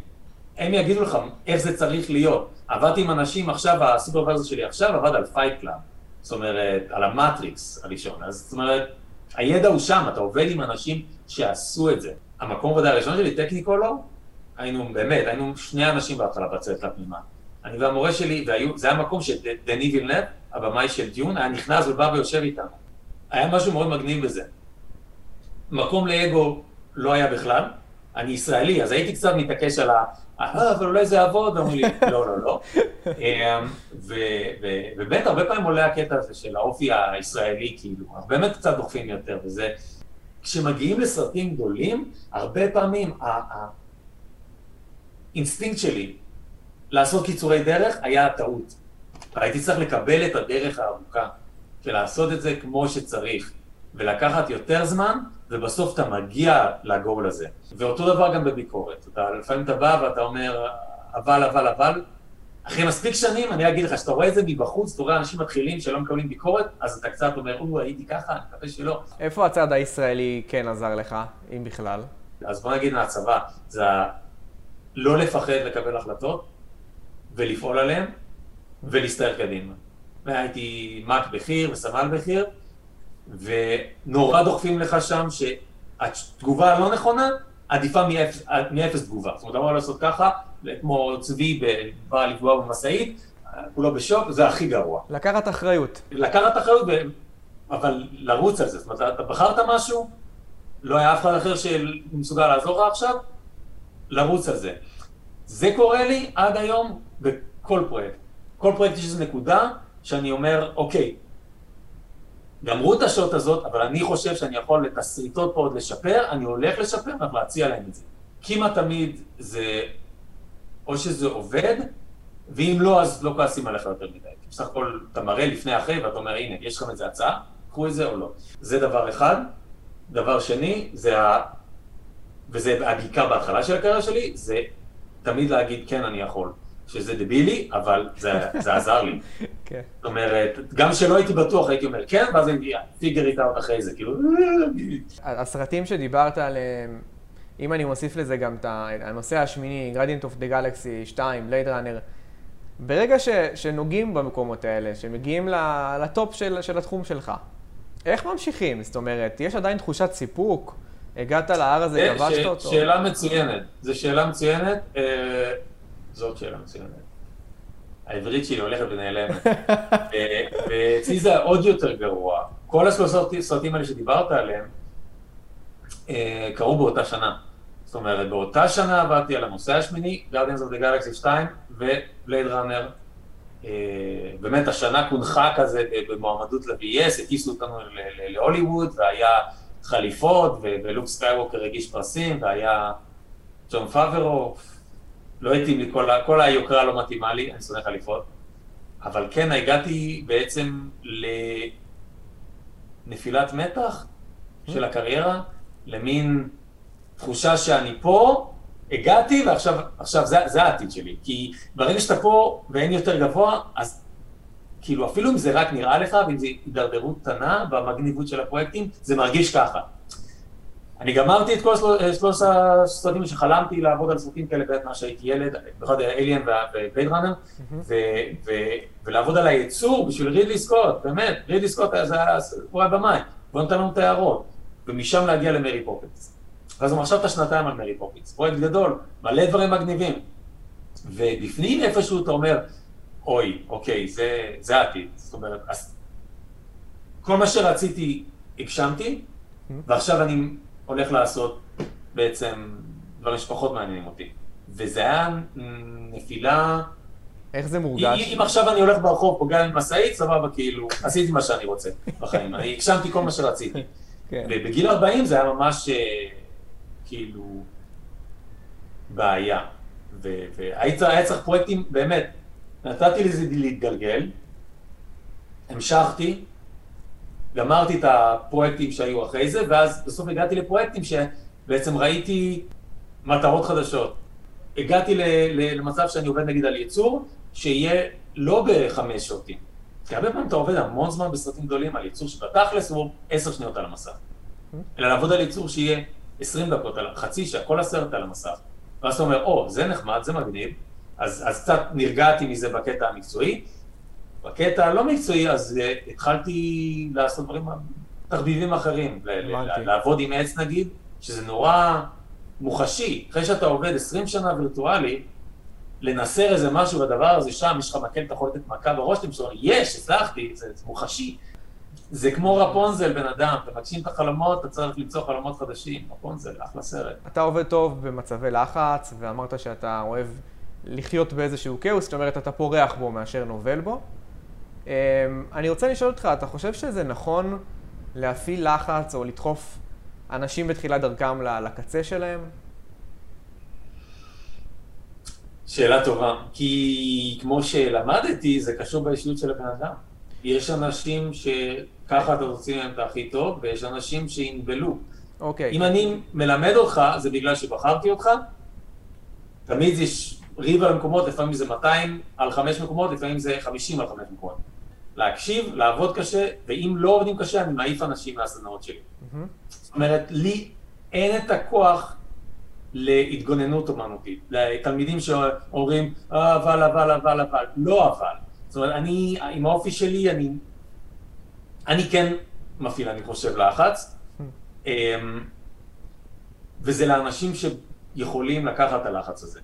Speaker 3: הם יגידו לך איך זה צריך להיות. עבדתי עם אנשים עכשיו, ה supervisor שלי עכשיו עבד על Fight Club, זאת אומרת, על המטריקס הראשון, אז זאת אומרת, הידע הוא שם, אתה עובד עם אנשים שעשו את זה. המקום עבודה הראשון שלי, Technicolor, היינו באמת, היינו שני אנשים בהתחלה בצוות לפנימה. אני והמורה שלי, והיו, זה היה מקום שדני וילנב, הבמאי של Dune, היה נכנס ובא ויושב איתנו. היה משהו מאוד מגניב בזה. מקום לאגו לא היה בכלל, אני ישראלי, אז הייתי קצת מתעקש על ה... אה, אבל אולי זה יעבוד, ואומרים לי, לא, לא, לא. אמ, ובאמת, הרבה פעמים עולה הקטע הזה של האופי הישראלי, כאילו, אז באמת קצת דוחפים יותר, וזה... כשמגיעים לסרטים גדולים, הרבה פעמים האינסטינקט שלי לעשות קיצורי דרך היה טעות. והייתי צריך לקבל את הדרך הארוכה, ולעשות את זה כמו שצריך, ולקחת יותר זמן, ובסוף אתה מגיע לגול הזה. ואותו דבר גם בביקורת. אתה, לפעמים אתה בא ואתה אומר, אבל, אבל, אבל, אחרי מספיק שנים, אני אגיד לך, כשאתה רואה את זה מבחוץ, אתה רואה אנשים מתחילים שלא מקבלים ביקורת, אז אתה קצת אומר, או, הייתי ככה, אני מקווה שלא.
Speaker 1: איפה הצד הישראלי כן עזר לך, אם בכלל?
Speaker 3: אז בוא נגיד מהצבא, זה לא לפחד לקבל החלטות, ולפעול עליהן, ולהסתער קדימה. והייתי מ"ק בכיר וסמל בכיר, ונורא דוחפים לך שם שהתגובה הלא נכונה עדיפה מאפס, תגובה. זאת אומרת, אמרו לעשות ככה, כמו צבי בא לפגוע במשאית, כולו בשוק, זה הכי גרוע.
Speaker 1: לקחת אחריות.
Speaker 3: לקחת אחריות, אבל לרוץ על זה. זאת אומרת, אתה בחרת משהו, לא היה אף אחד אחר שמסוגל לעזור לך עכשיו, לרוץ על זה. זה קורה לי עד היום בכל פרויקט. כל פרויקט יש איזו נקודה שאני אומר, אוקיי, גמרו את השוט הזאת, אבל אני חושב שאני יכול את הסריטות פה עוד לשפר, אני הולך לשפר, ואנחנו להציע להם את זה. כמעט תמיד זה, או שזה עובד, ואם לא, אז לא כועסים עליך יותר מדי. בסך הכל אתה מראה לפני אחרי ואתה אומר, הנה, יש לכם איזה הצעה, קחו את זה או לא. זה דבר אחד. דבר שני, זה ה... וזה בעיקר בהתחלה של הקריירה שלי, זה תמיד להגיד, כן, אני יכול. שזה דבילי, אבל זה, זה עזר לי. כן. זאת אומרת, גם כשלא הייתי בטוח, הייתי אומר כן, ואז הייתי פיגר איתה עוד אחרי זה, כאילו...
Speaker 1: הסרטים שדיברת עליהם, אם אני מוסיף לזה גם את הנושא השמיני, Gradient of the Galaxy 2, Blade Runner, ברגע ש, שנוגעים במקומות האלה, שמגיעים לטופ של, של התחום שלך, איך ממשיכים? זאת אומרת, יש עדיין תחושת סיפוק? הגעת להר הזה, כבשת אותו?
Speaker 3: שאלה מצוינת. זו שאלה מצוינת. זאת שאלה מצוינת. העברית שלי הולכת ונעלמת. ואצלי זה עוד יותר גרוע. כל הסרטים האלה שדיברת עליהם, אה, קרו באותה שנה. זאת אומרת, באותה שנה עבדתי על הנוסע השמיני, Guardians of the Galaxy 2 ו Blade Runner. באמת השנה קינחה כזה במועמדות ל- VES, הטיסו אותנו להוליווד, והיה חליפות, ולוק סקייווקר הגיש פרסים, והיה ג'ון פאברו, לא התאים לי, כל, כל היוקרה לא מתאימה לי, אני שונא חליפות, אבל כן, הגעתי בעצם לנפילת מתח של הקריירה, למין תחושה שאני פה, הגעתי ועכשיו עכשיו זה, זה העתיד שלי. כי ברגע שאתה פה ואין יותר גבוה, אז כאילו אפילו אם זה רק נראה לך, ואם זה הידרדרות קטנה במגניבות של הפרויקטים, זה מרגיש ככה. אני גמרתי את כל שלוש הסרטים שחלמתי לעבוד על סרטים כאלה בעת מה שהייתי ילד, במיוחד אליאן ובייד ראנר, ולעבוד על הייצור בשביל רידלי סקוט, באמת, רידלי סקוט זה היה במאי, בוא נותן לנו את ההערות, ומשם להגיע למרי פופינס. ואז הוא עכשיו את השנתיים על מרי פופינס, פרויקט גדול, מלא דברים מגניבים. ובפנים איפשהו אתה אומר, אוי, אוקיי, זה, זה העתיד. זאת אומרת, אז כל מה שרציתי הגשמתי, ועכשיו אני הולך לעשות בעצם דברים שפחות מעניינים אותי. וזה היה נפילה...
Speaker 1: איך זה מורגש?
Speaker 3: אם עכשיו אני הולך ברחוב, פוגע עם משאית, סבבה, כאילו, עשיתי מה שאני רוצה בחיים. אני הגשמתי כל מה שרציתי. כן. ובגיל 40 זה היה ממש אה, כאילו בעיה. והיה צריך פרויקטים, באמת, נתתי לזה להתגלגל, המשכתי, גמרתי את הפרויקטים שהיו אחרי זה, ואז בסוף הגעתי לפרויקטים שבעצם ראיתי מטרות חדשות. הגעתי למצב שאני עובד נגיד על ייצור, שיהיה לא בחמש שעות. כי הרבה פעמים אתה עובד המון זמן בסרטים גדולים על ייצור שבתכלס הוא עשר שניות על המסך. אלא לעבוד על ייצור שיהיה עשרים דקות, חצי שעה, כל הסרט על המסך. ואז אתה אומר, או, זה נחמד, זה מגניב, אז, אז קצת נרגעתי מזה בקטע המקצועי. בקטע הלא מקצועי, אז uh, התחלתי לעשות דברים, תחביבים אחרים, לעבוד עם עץ נגיד, שזה נורא מוחשי. אחרי שאתה עובד 20 שנה וירטואלי, לנסר איזה משהו בדבר הזה שם, יש לך מקל, אתה יכול לתת מכה בראש, אומר, יש, הצלחתי, זה, זה מוחשי. זה כמו רפונזל, בן אדם, אתה מגשים את החלומות, אתה צריך למצוא חלומות חדשים. רפונזל, אחלה סרט.
Speaker 1: אתה עובד טוב במצבי לחץ, ואמרת שאתה אוהב לחיות באיזשהו כאוס, זאת אומרת, אתה פורח בו מאשר נובל בו. אמ, אני רוצה לשאול אותך, אתה חושב שזה נכון להפעיל לחץ או לדחוף אנשים בתחילת דרכם לקצה שלהם?
Speaker 3: שאלה טובה, כי כמו שלמדתי, זה קשור באישיות של הבן אדם. יש אנשים שככה אתה רוצה להם את הכי טוב, ויש אנשים שינבלו.
Speaker 1: אוקיי.
Speaker 3: אם אני מלמד אותך, זה בגלל שבחרתי אותך, תמיד יש ריב על המקומות, לפעמים זה 200 על 5 מקומות, לפעמים זה 50 על 5 מקומות. להקשיב, לעבוד קשה, ואם לא עובדים קשה, אני מעיף אנשים מהסדנאות שלי. Mm-hmm. זאת אומרת, לי אין את הכוח להתגוננות אומנותית. לתלמידים שאומרים, אבל, אבל, אבל, אבל, לא אבל. זאת אומרת, אני, עם האופי שלי, אני, אני כן מפעיל, אני חושב, לחץ. Mm-hmm. וזה לאנשים שיכולים לקחת את הלחץ הזה.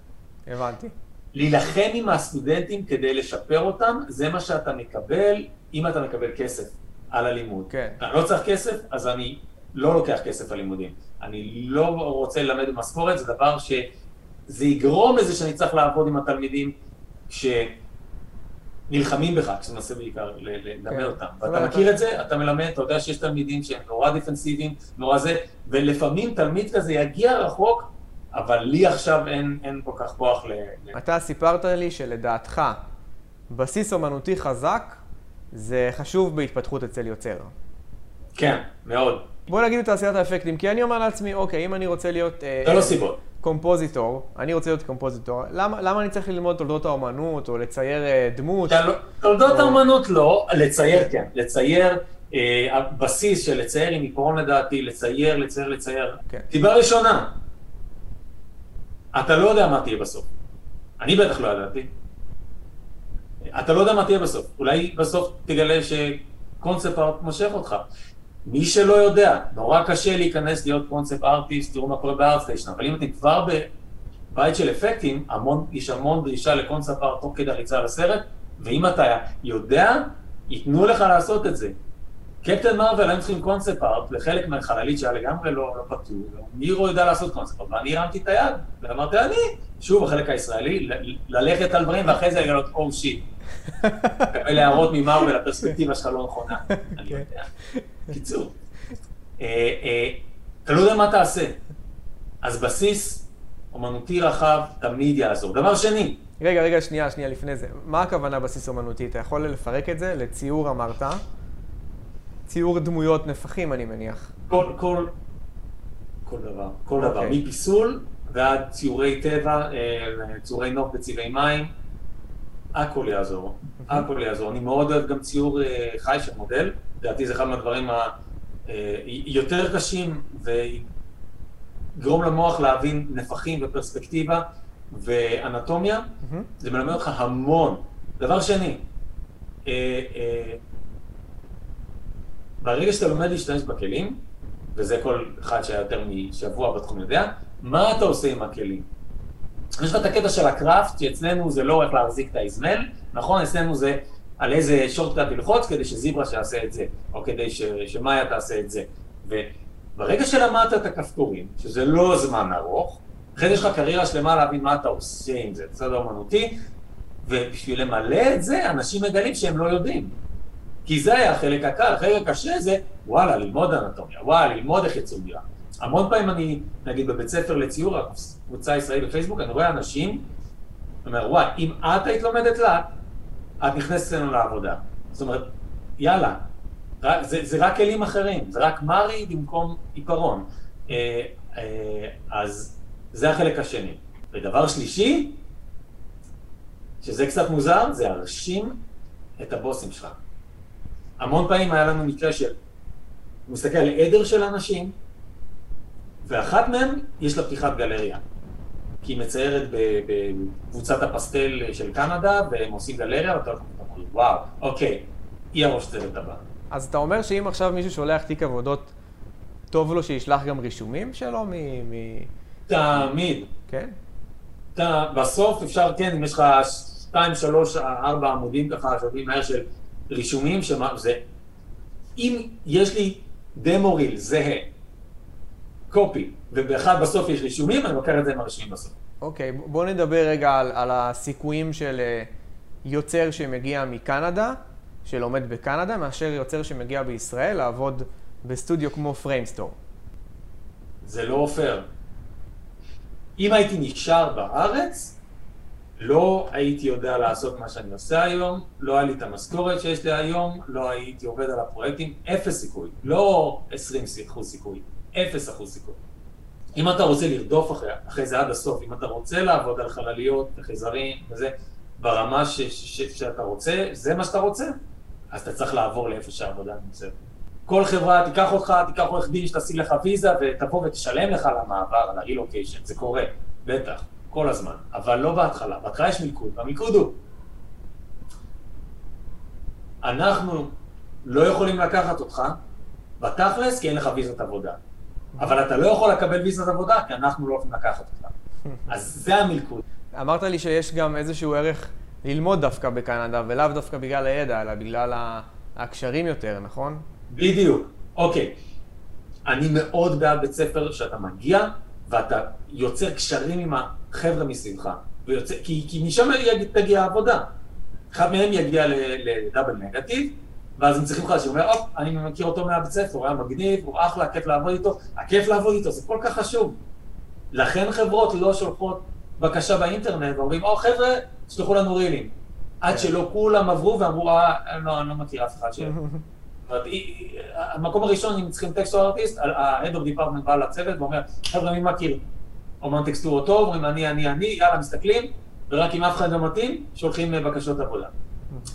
Speaker 1: הבנתי.
Speaker 3: להילחם עם הסטודנטים כדי לשפר אותם, זה מה שאתה מקבל אם אתה מקבל כסף על הלימוד.
Speaker 1: כן.
Speaker 3: אני לא צריך כסף, אז אני לא לוקח כסף על לימודים. אני לא רוצה ללמד במשכורת, זה דבר שזה יגרום לזה שאני צריך לעבוד עם התלמידים שנלחמים בך, כשאתה בעיקר ללמד כן. אותם. ואתה מכיר את זה, אתה מלמד, אתה יודע שיש תלמידים שהם נורא דיפנסיביים, נורא זה, ולפעמים תלמיד כזה יגיע רחוק אבל לי עכשיו אין, אין כל כך כוח ל...
Speaker 1: אתה סיפרת לי שלדעתך בסיס אומנותי חזק זה חשוב בהתפתחות אצל יוצר.
Speaker 3: כן, מאוד.
Speaker 1: בוא נגיד בתעשיית האפקטים, כי אני אומר לעצמי, אוקיי, אם אני רוצה להיות אה,
Speaker 3: זה לא סיבות.
Speaker 1: קומפוזיטור, אני רוצה להיות קומפוזיטור, למה, למה אני צריך ללמוד תולדות האומנות או לצייר אה, דמות?
Speaker 3: לא- תולדות
Speaker 1: או-
Speaker 3: האמנות לא, לצייר כן. לצייר, אה, הבסיס של לצייר עם עיקרון לדעתי, לצייר, לצייר, לצייר.
Speaker 1: כן.
Speaker 3: סיבה ראשונה, אתה לא יודע מה תהיה בסוף. אני בטח לא ידעתי. אתה לא יודע מה תהיה בסוף. אולי בסוף תגלה שקונספט ארט מושך אותך. מי שלא יודע, נורא קשה להיכנס להיות קונספט ארטיסט, תראו מה קורה בארטסטיישן, אבל אם אתם כבר בבית של אפקטים, המון, יש המון דרישה לקונספט ארט תוך כדי הריצה לסרט, ואם אתה יודע, ייתנו לך לעשות את זה. קפטן מרוויל הם צריכים קונספט ארט לחלק מהחללית שהיה לגמרי לא, לא פתור, מירו יודע לעשות קונספט ארט, ואני הרמתי את היד, ואמרתי אני, שוב החלק הישראלי, ל- ללכת על דברים ואחרי זה לגלות או שיט. לקבל הערות ממרוויל, הפרספקטיבה שלך לא נכונה, אני
Speaker 1: כן.
Speaker 3: יודע. קיצור, אתה לא יודע מה תעשה, אז בסיס אומנותי רחב תמיד יעזור. דבר שני,
Speaker 1: רגע, רגע, שנייה, שנייה לפני זה. מה הכוונה בסיס אומנותי? אתה יכול לפרק את זה לציור אמרת? ציור דמויות נפחים, אני מניח.
Speaker 3: כל, כל, כל דבר, כל דבר,
Speaker 1: אוקיי.
Speaker 3: מפיסול ועד ציורי טבע, אה, ציורי נוף בצבעי מים, הכל יעזור, הכל יעזור. אני מאוד אוהב גם ציור אה, חי של מודל, לדעתי זה אחד מהדברים היותר קשים ויגרום למוח להבין נפחים ופרספקטיבה ואנטומיה,
Speaker 1: מהמם.
Speaker 3: זה מלמד אותך המון. דבר שני, אה, אה, ברגע שאתה לומד להשתמש בכלים, וזה כל אחד שהיה יותר משבוע בתחום יודע, מה אתה עושה עם הכלים? יש לך את הקטע של הקראפט, שאצלנו זה לא איך להחזיק את האזמל, נכון? אצלנו זה על איזה שורטקאט ללחוץ כדי שזיברה שיעשה את זה, או כדי ש, שמאיה תעשה את זה. וברגע שלמדת את הכפתורים, שזה לא זמן ארוך, אחרי זה יש לך קריירה שלמה להבין מה אתה עושה עם זה, בסדר אומנותי, ובשביל למלא את זה, אנשים מגלים שהם לא יודעים. כי זה היה החלק הקל, החלק הקשה זה, וואלה, ללמוד אנטומיה, וואלה, ללמוד איך יצאו דירה. המון פעמים אני, נגיד בבית ספר לציור, הקבוצה הישראלית בפייסבוק, אני רואה אנשים, אני אומר, וואי, אם את היית לומדת לאט, את נכנסת אלינו לעבודה. זאת אומרת, יאללה, רק, זה, זה רק כלים אחרים, זה רק מרי במקום עיפרון. אה, אה, אז זה החלק השני. ודבר שלישי, שזה קצת מוזר, זה להרשים את הבוסים שלך. המון פעמים היה לנו מקרה של, הוא מסתכל על עדר של אנשים, ואחת מהם יש לה פתיחת גלריה. כי היא מציירת בקבוצת הפסטל של קנדה, והם עושים גלריה, ואתה אומר, וואו, אוקיי, היא הראש צוות הבא.
Speaker 1: אז אתה אומר שאם עכשיו מישהו שולח תיק עבודות, טוב לו שישלח גם רישומים שלו מ... מ...
Speaker 3: תמיד.
Speaker 1: כן?
Speaker 3: אתה, בסוף אפשר, כן, אם יש לך שתיים, שלוש, ארבע עמודים ככה, שעובדים מהר של רישומים, שמה, זה... אם יש לי דמו ריל זהה, קופי, ובאחד בסוף יש רישומים, אני לוקח את זה עם הרישומים בסוף.
Speaker 1: אוקיי, ב- בוא נדבר רגע על, על הסיכויים של אה, יוצר שמגיע מקנדה, שלומד בקנדה, מאשר יוצר שמגיע בישראל לעבוד בסטודיו כמו Framestore.
Speaker 3: זה לא פייר. אם הייתי נשאר בארץ, לא הייתי יודע לעשות מה שאני עושה היום, לא היה לי את המשכורת שיש לי היום, לא הייתי עובד על הפרויקטים, אפס סיכוי. לא 20 אחוז סיכוי, אפס אחוז סיכוי. אם אתה רוצה לרדוף אחרי, אחרי זה עד הסוף, אם אתה רוצה לעבוד על חלליות וחייזרים וזה, ברמה ש, ש, ש, שאתה רוצה, זה מה שאתה רוצה, אז אתה צריך לעבור לאיפה שהעבודה נמצאת. כל חברה תיקח אותך, תיקח עורך דין שתשיג לך ויזה ותבוא ותשלם לך על המעבר, על הרילוקיישן, זה קורה, בטח, כל הזמן, אבל לא בהתחלה, בהתחלה יש מיקוד, והמיקוד הוא, אנחנו לא יכולים לקחת אותך בתכלס כי אין לך ויזת עבודה, אבל אתה לא יכול לקבל ויזת עבודה כי אנחנו לא יכולים לקחת אותך, אז זה המלכוד.
Speaker 1: אמרת לי שיש גם איזשהו ערך ללמוד דווקא בקנדה, ולאו דווקא בגלל הידע, אלא בגלל הקשרים יותר, נכון?
Speaker 3: בדיוק, אוקיי. אני מאוד בעד בית ספר שאתה מגיע ואתה יוצר קשרים עם החבר'ה מסביבך, ויוצא, כי, כי משם יג- תגיע העבודה. אחד מהם יגיע לדאבל נגטיב, ואז הם צריכים לך שאומר, הופ, אני מכיר אותו מהבית ספר, הוא היה מגניב, הוא אחלה, כיף לעבוד איתו. הכיף לעבוד איתו זה כל כך חשוב. לכן חברות לא שולחות בקשה באינטרנט ואומרים, או חבר'ה, תשלחו לנו רילים. עד
Speaker 1: כן.
Speaker 3: שלא כולם עברו ואמרו, אה, לא, אני לא מכיר אף אחד ש... המקום הראשון, אם צריכים טקסטור ארטיסט, ה-Head of Department בא לצוות ואומר, חבר'ה, מי מכיר? אומן טקסטורות טוב, אומרים אני, אני, אני, יאללה, מסתכלים, ורק אם אף אחד לא מתאים, שולחים אה, בקשות עבודה.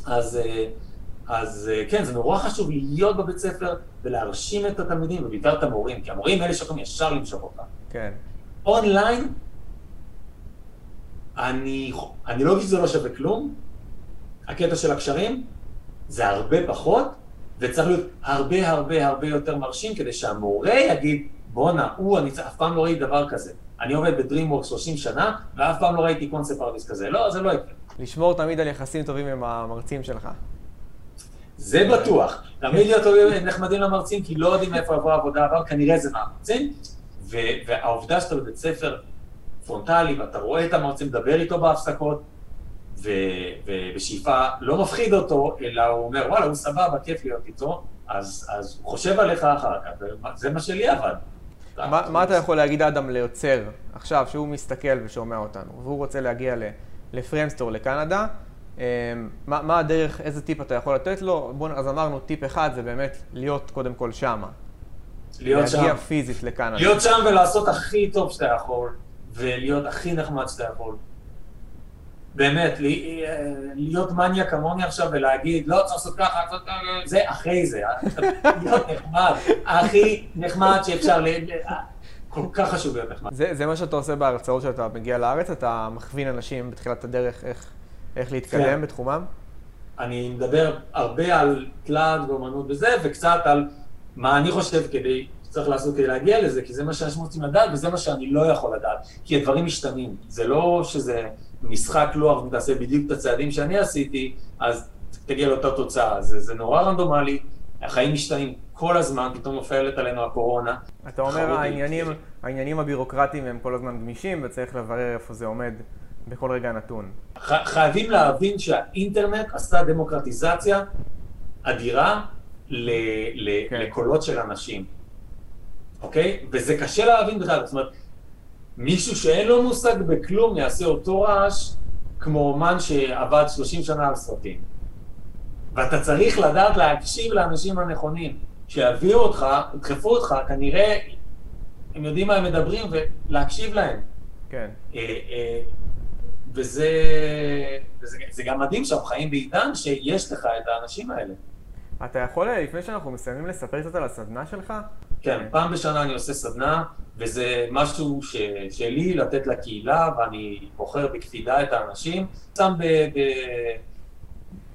Speaker 3: אז, אה, אז אה, כן, זה נורא חשוב להיות בבית ספר ולהרשים את התלמידים, ובעיקר את המורים, כי המורים אלה שיכולים ישר למשוך אותם.
Speaker 1: כן.
Speaker 3: אונליין, אני, אני לא אגיד שזה לא שווה כלום, הקטע של הקשרים זה הרבה פחות, וצריך להיות הרבה הרבה הרבה יותר מרשים כדי שהמורה יגיד, בואנה, הוא, אני אף פעם לא ראיתי דבר כזה. אני עובד בדרימוורק 30 שנה, ואף פעם לא ראיתי קונספט ארטיסט כזה. לא, זה לא יקרה.
Speaker 1: לשמור תמיד על יחסים טובים עם המרצים שלך.
Speaker 3: זה בטוח. תמיד להיות נחמדים למרצים, כי לא יודעים מאיפה יבוא העבודה הבאה, כנראה זה מהמרצים. והעובדה שאתה בבית ספר פרונטלי, ואתה רואה את המרצים, מדבר איתו בהפסקות, ובשאיפה לא מפחיד אותו, אלא הוא אומר, וואלה, הוא סבבה, כיף להיות איתו, אז, אז הוא חושב עליך אחר כך, וזה מה שלי עבד.
Speaker 1: מה, מה אתה יכול להגיד, אדם, ליוצר, עכשיו, שהוא מסתכל ושומע אותנו, והוא רוצה להגיע לפרמסטור לקנדה, אמ, מה, מה הדרך, איזה טיפ אתה יכול לתת לו? בוא, אז אמרנו, טיפ אחד זה באמת להיות קודם כל שמה.
Speaker 3: להיות שם.
Speaker 1: להגיע פיזית לקנדה.
Speaker 3: להיות שם ולעשות הכי טוב שאתה יכול, ולהיות הכי נחמד שאתה יכול. באמת, אה, להיות מניה כמוני עכשיו ולהגיד, לא צריך לעשות ככה, זה אחרי זה. להיות נחמד, הכי נחמד שאפשר, ל- ל- כל כך חשוב להיות נחמד.
Speaker 1: זה, זה מה שאתה עושה בהרצאות שאתה מגיע לארץ, אתה מכווין אנשים בתחילת הדרך איך, איך להתקדם
Speaker 3: כן.
Speaker 1: בתחומם?
Speaker 3: אני מדבר הרבה על תלת ואומנות וזה, וקצת על מה אני חושב כדי, שצריך לעשות כדי להגיע לזה, כי זה מה שאנשים רוצים לדעת, וזה מה שאני לא יכול לדעת, כי הדברים משתנים. זה לא שזה משחק לוח ותעשה בדיוק את הצעדים שאני עשיתי, אז תגיע לאותה תוצאה. זה, זה נורא רנדומלי, החיים משתנים כל הזמן, פתאום נופלת עלינו הקורונה.
Speaker 1: אתה אומר, העניינים, העניינים הבירוקרטיים הם כל הזמן גמישים, וצריך לברר איפה זה עומד בכל רגע נתון.
Speaker 3: ח- חייבים להבין שהאינטרנט עשה דמוקרטיזציה אדירה ל- ל-
Speaker 1: כן.
Speaker 3: לקולות של אנשים, אוקיי? וזה קשה להבין בכלל, זאת אומרת, מישהו שאין לו מושג בכלום יעשה אותו רעש כמו אומן שעבד 30 שנה על סרטים. ואתה צריך לדעת להקשיב לאנשים הנכונים, שיביאו אותך, ידחפו אותך, כנראה הם יודעים מה הם מדברים, ולהקשיב להם.
Speaker 1: כן.
Speaker 3: אה, אה, וזה, וזה זה גם מדהים שאנחנו חיים בעידן שיש לך את האנשים האלה.
Speaker 1: אתה יכול, אה, לפני שאנחנו מסיימים, לספר קצת על הסדנה שלך?
Speaker 3: כן, פעם בשנה אני עושה סדנה, וזה משהו ש, שלי לתת לקהילה, ואני בוחר בקפידה את האנשים. שם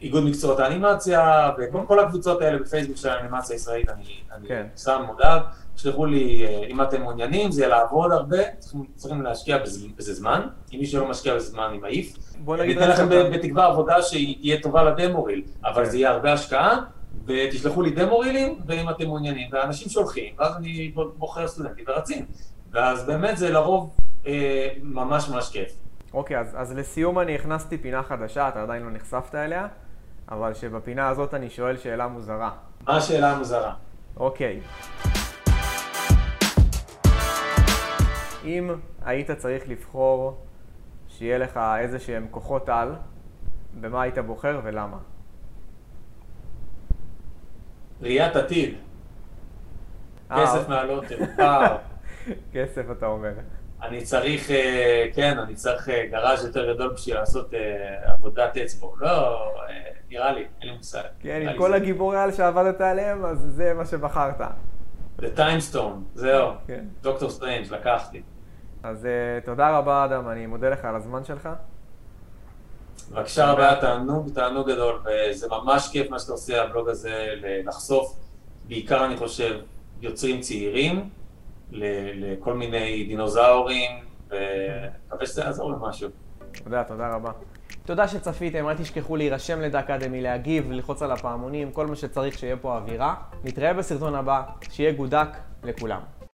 Speaker 3: באיגוד מקצועות האנימציה, וכל כל הקבוצות האלה בפייסבוק של האנימציה הישראלית, אני, אני
Speaker 1: כן.
Speaker 3: שם מודעה. תשלחו לי, אה, אם אתם מעוניינים, זה לעבוד הרבה, צריכים, צריכים להשקיע בזה, בזה זמן. אם מישהו לא משקיע בזה זמן, אני מעיף.
Speaker 1: בוא נגיד
Speaker 3: לכם
Speaker 1: שאתה-
Speaker 3: בתקווה עבודה שהיא תהיה טובה לדמו-ריל, אבל
Speaker 1: כן.
Speaker 3: זה יהיה הרבה השקעה, ותשלחו לי דמו-רילים, ואם אתם מעוניינים, ואנשים שולחים, ואז אני בוחר סטודנטים ורצים. ואז באמת זה לרוב אה, ממש ממש כיף.
Speaker 1: אוקיי, אז, אז לסיום אני הכנסתי פינה חדשה, אתה עדיין לא נחשפת אליה, אבל שבפינה הזאת אני שואל שאלה מוזרה.
Speaker 3: מה השאלה המוזרה?
Speaker 1: אוקיי. אם היית צריך לבחור שיהיה לך איזה שהם כוחות על, במה היית בוחר ולמה?
Speaker 3: ראיית עתיד,
Speaker 1: אה,
Speaker 3: כסף מהלוטו, וואו.
Speaker 1: כסף אתה אומר.
Speaker 3: אני צריך, אה, כן, אני צריך אה, garage יותר גדול בשביל לעשות עבודת עץ בו. לא, אה, נראה לי, אין לי מושג.
Speaker 1: כן, עם כל
Speaker 3: זה.
Speaker 1: הגיבורי על שעבדת עליהם, אז זה מה שבחרת.
Speaker 3: The Time Stone, זהו.
Speaker 1: כן.
Speaker 3: דוקטור סטרנג', לקחתי.
Speaker 1: אז תודה רבה, אדם, אני מודה לך על הזמן שלך.
Speaker 3: בבקשה רבה, תענוג, תענוג גדול, וזה ממש כיף מה שאתה עושה, הבלוג הזה, לחשוף, בעיקר אני חושב, יוצרים צעירים, לכל מיני דינוזאורים, ומקווה שזה יעזור למשהו.
Speaker 1: תודה, תודה רבה. תודה שצפיתם, אל תשכחו להירשם לדע אקדמי, להגיב, ללחוץ על הפעמונים, כל מה שצריך שיהיה פה אווירה. נתראה בסרטון הבא, שיהיה גודק לכולם.